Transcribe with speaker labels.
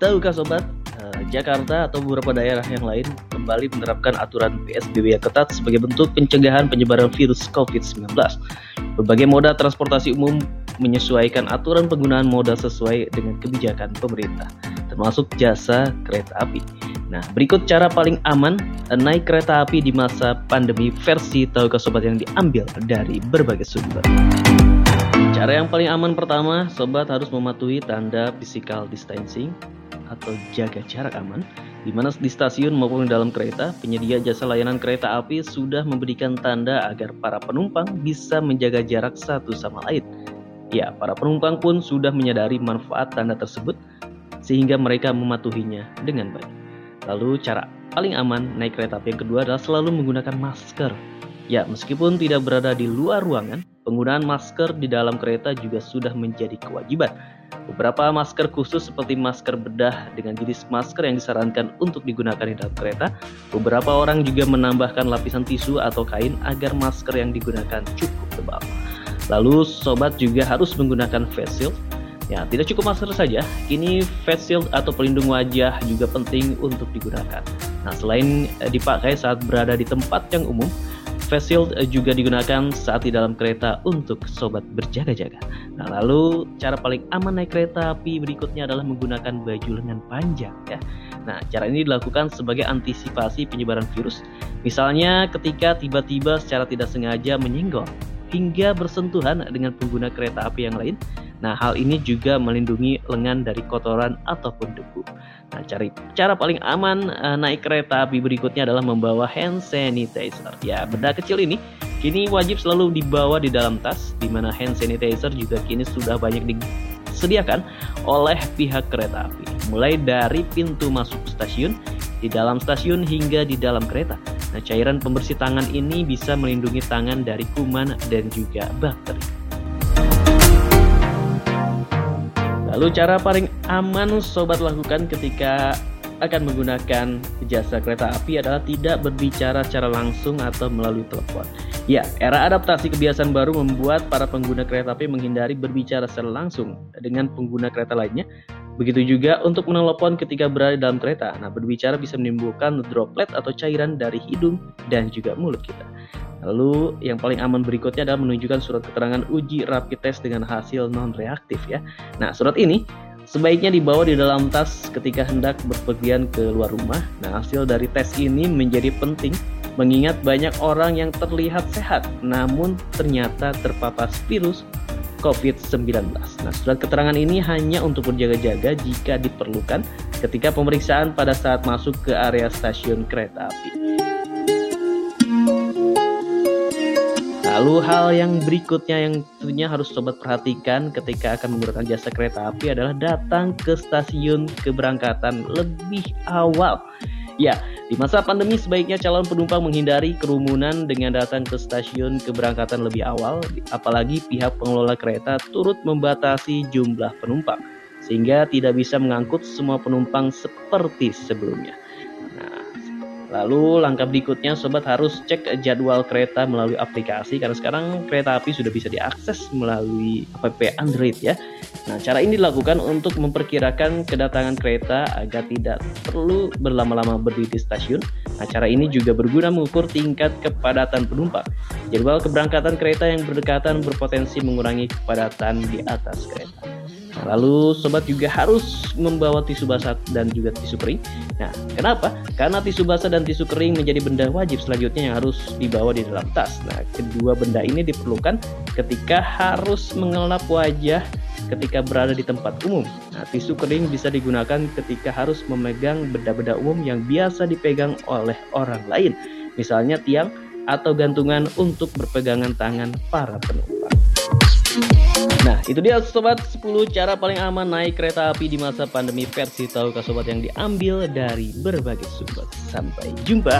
Speaker 1: tahukah sobat, eh, Jakarta atau beberapa daerah yang lain kembali menerapkan aturan PSBB yang ketat sebagai bentuk pencegahan penyebaran virus COVID-19. Berbagai moda transportasi umum menyesuaikan aturan penggunaan moda sesuai dengan kebijakan pemerintah, termasuk jasa kereta api. Nah, berikut cara paling aman naik kereta api di masa pandemi versi tahukah sobat yang diambil dari berbagai sumber. Cara yang paling aman pertama, sobat harus mematuhi tanda physical distancing atau jaga jarak aman, di mana di stasiun maupun di dalam kereta, penyedia jasa layanan kereta api sudah memberikan tanda agar para penumpang bisa menjaga jarak satu sama lain. Ya, para penumpang pun sudah menyadari manfaat tanda tersebut, sehingga mereka mematuhinya dengan baik. Lalu cara paling aman naik kereta api yang kedua adalah selalu menggunakan masker. Ya, meskipun tidak berada di luar ruangan, Penggunaan masker di dalam kereta juga sudah menjadi kewajiban. Beberapa masker khusus seperti masker bedah dengan jenis masker yang disarankan untuk digunakan di dalam kereta. Beberapa orang juga menambahkan lapisan tisu atau kain agar masker yang digunakan cukup tebal. Lalu sobat juga harus menggunakan face shield. Ya, tidak cukup masker saja, kini face shield atau pelindung wajah juga penting untuk digunakan. Nah, selain eh, dipakai saat berada di tempat yang umum, face shield eh, juga digunakan saat di dalam kereta untuk sobat berjaga-jaga. Nah, lalu cara paling aman naik kereta api berikutnya adalah menggunakan baju lengan panjang ya. Nah, cara ini dilakukan sebagai antisipasi penyebaran virus. Misalnya ketika tiba-tiba secara tidak sengaja menyenggol hingga bersentuhan dengan pengguna kereta api yang lain. Nah, hal ini juga melindungi lengan dari kotoran ataupun debu. Nah, cari cara paling aman uh, naik kereta api berikutnya adalah membawa hand sanitizer. Ya, benda kecil ini kini wajib selalu dibawa di dalam tas, di mana hand sanitizer juga kini sudah banyak disediakan oleh pihak kereta api. Mulai dari pintu masuk stasiun, di dalam stasiun hingga di dalam kereta. Nah, cairan pembersih tangan ini bisa melindungi tangan dari kuman dan juga bakteri. Lalu cara paling aman sobat lakukan ketika akan menggunakan jasa kereta api adalah tidak berbicara secara langsung atau melalui telepon. Ya, era adaptasi kebiasaan baru membuat para pengguna kereta api menghindari berbicara secara langsung dengan pengguna kereta lainnya. Begitu juga untuk menelepon ketika berada dalam kereta. Nah, berbicara bisa menimbulkan droplet atau cairan dari hidung dan juga mulut kita. Lalu yang paling aman berikutnya adalah menunjukkan surat keterangan uji rapid test dengan hasil non reaktif ya. Nah, surat ini sebaiknya dibawa di dalam tas ketika hendak berpergian ke luar rumah. Nah, hasil dari tes ini menjadi penting mengingat banyak orang yang terlihat sehat namun ternyata terpapar virus COVID-19. Nah, surat keterangan ini hanya untuk berjaga-jaga jika diperlukan ketika pemeriksaan pada saat masuk ke area stasiun kereta api. Lalu hal yang berikutnya yang tentunya harus sobat perhatikan ketika akan menggunakan jasa kereta api adalah datang ke stasiun keberangkatan lebih awal. Ya, di masa pandemi sebaiknya calon penumpang menghindari kerumunan dengan datang ke stasiun keberangkatan lebih awal, apalagi pihak pengelola kereta turut membatasi jumlah penumpang, sehingga tidak bisa mengangkut semua penumpang seperti sebelumnya. Lalu langkah berikutnya sobat harus cek jadwal kereta melalui aplikasi karena sekarang kereta api sudah bisa diakses melalui app Android ya. Nah, cara ini dilakukan untuk memperkirakan kedatangan kereta agar tidak perlu berlama-lama berdiri di stasiun. Nah, cara ini juga berguna mengukur tingkat kepadatan penumpang. Jadwal keberangkatan kereta yang berdekatan berpotensi mengurangi kepadatan di atas kereta. Lalu sobat juga harus membawa tisu basah dan juga tisu kering. Nah, kenapa? Karena tisu basah dan tisu kering menjadi benda wajib selanjutnya yang harus dibawa di dalam tas. Nah, kedua benda ini diperlukan ketika harus mengelap wajah ketika berada di tempat umum. Nah, tisu kering bisa digunakan ketika harus memegang benda-benda umum yang biasa dipegang oleh orang lain. Misalnya tiang atau gantungan untuk berpegangan tangan para penumpang. Nah, itu dia sobat 10 cara paling aman naik kereta api di masa pandemi versi tahukah sobat yang diambil dari berbagai sumber. Sampai jumpa.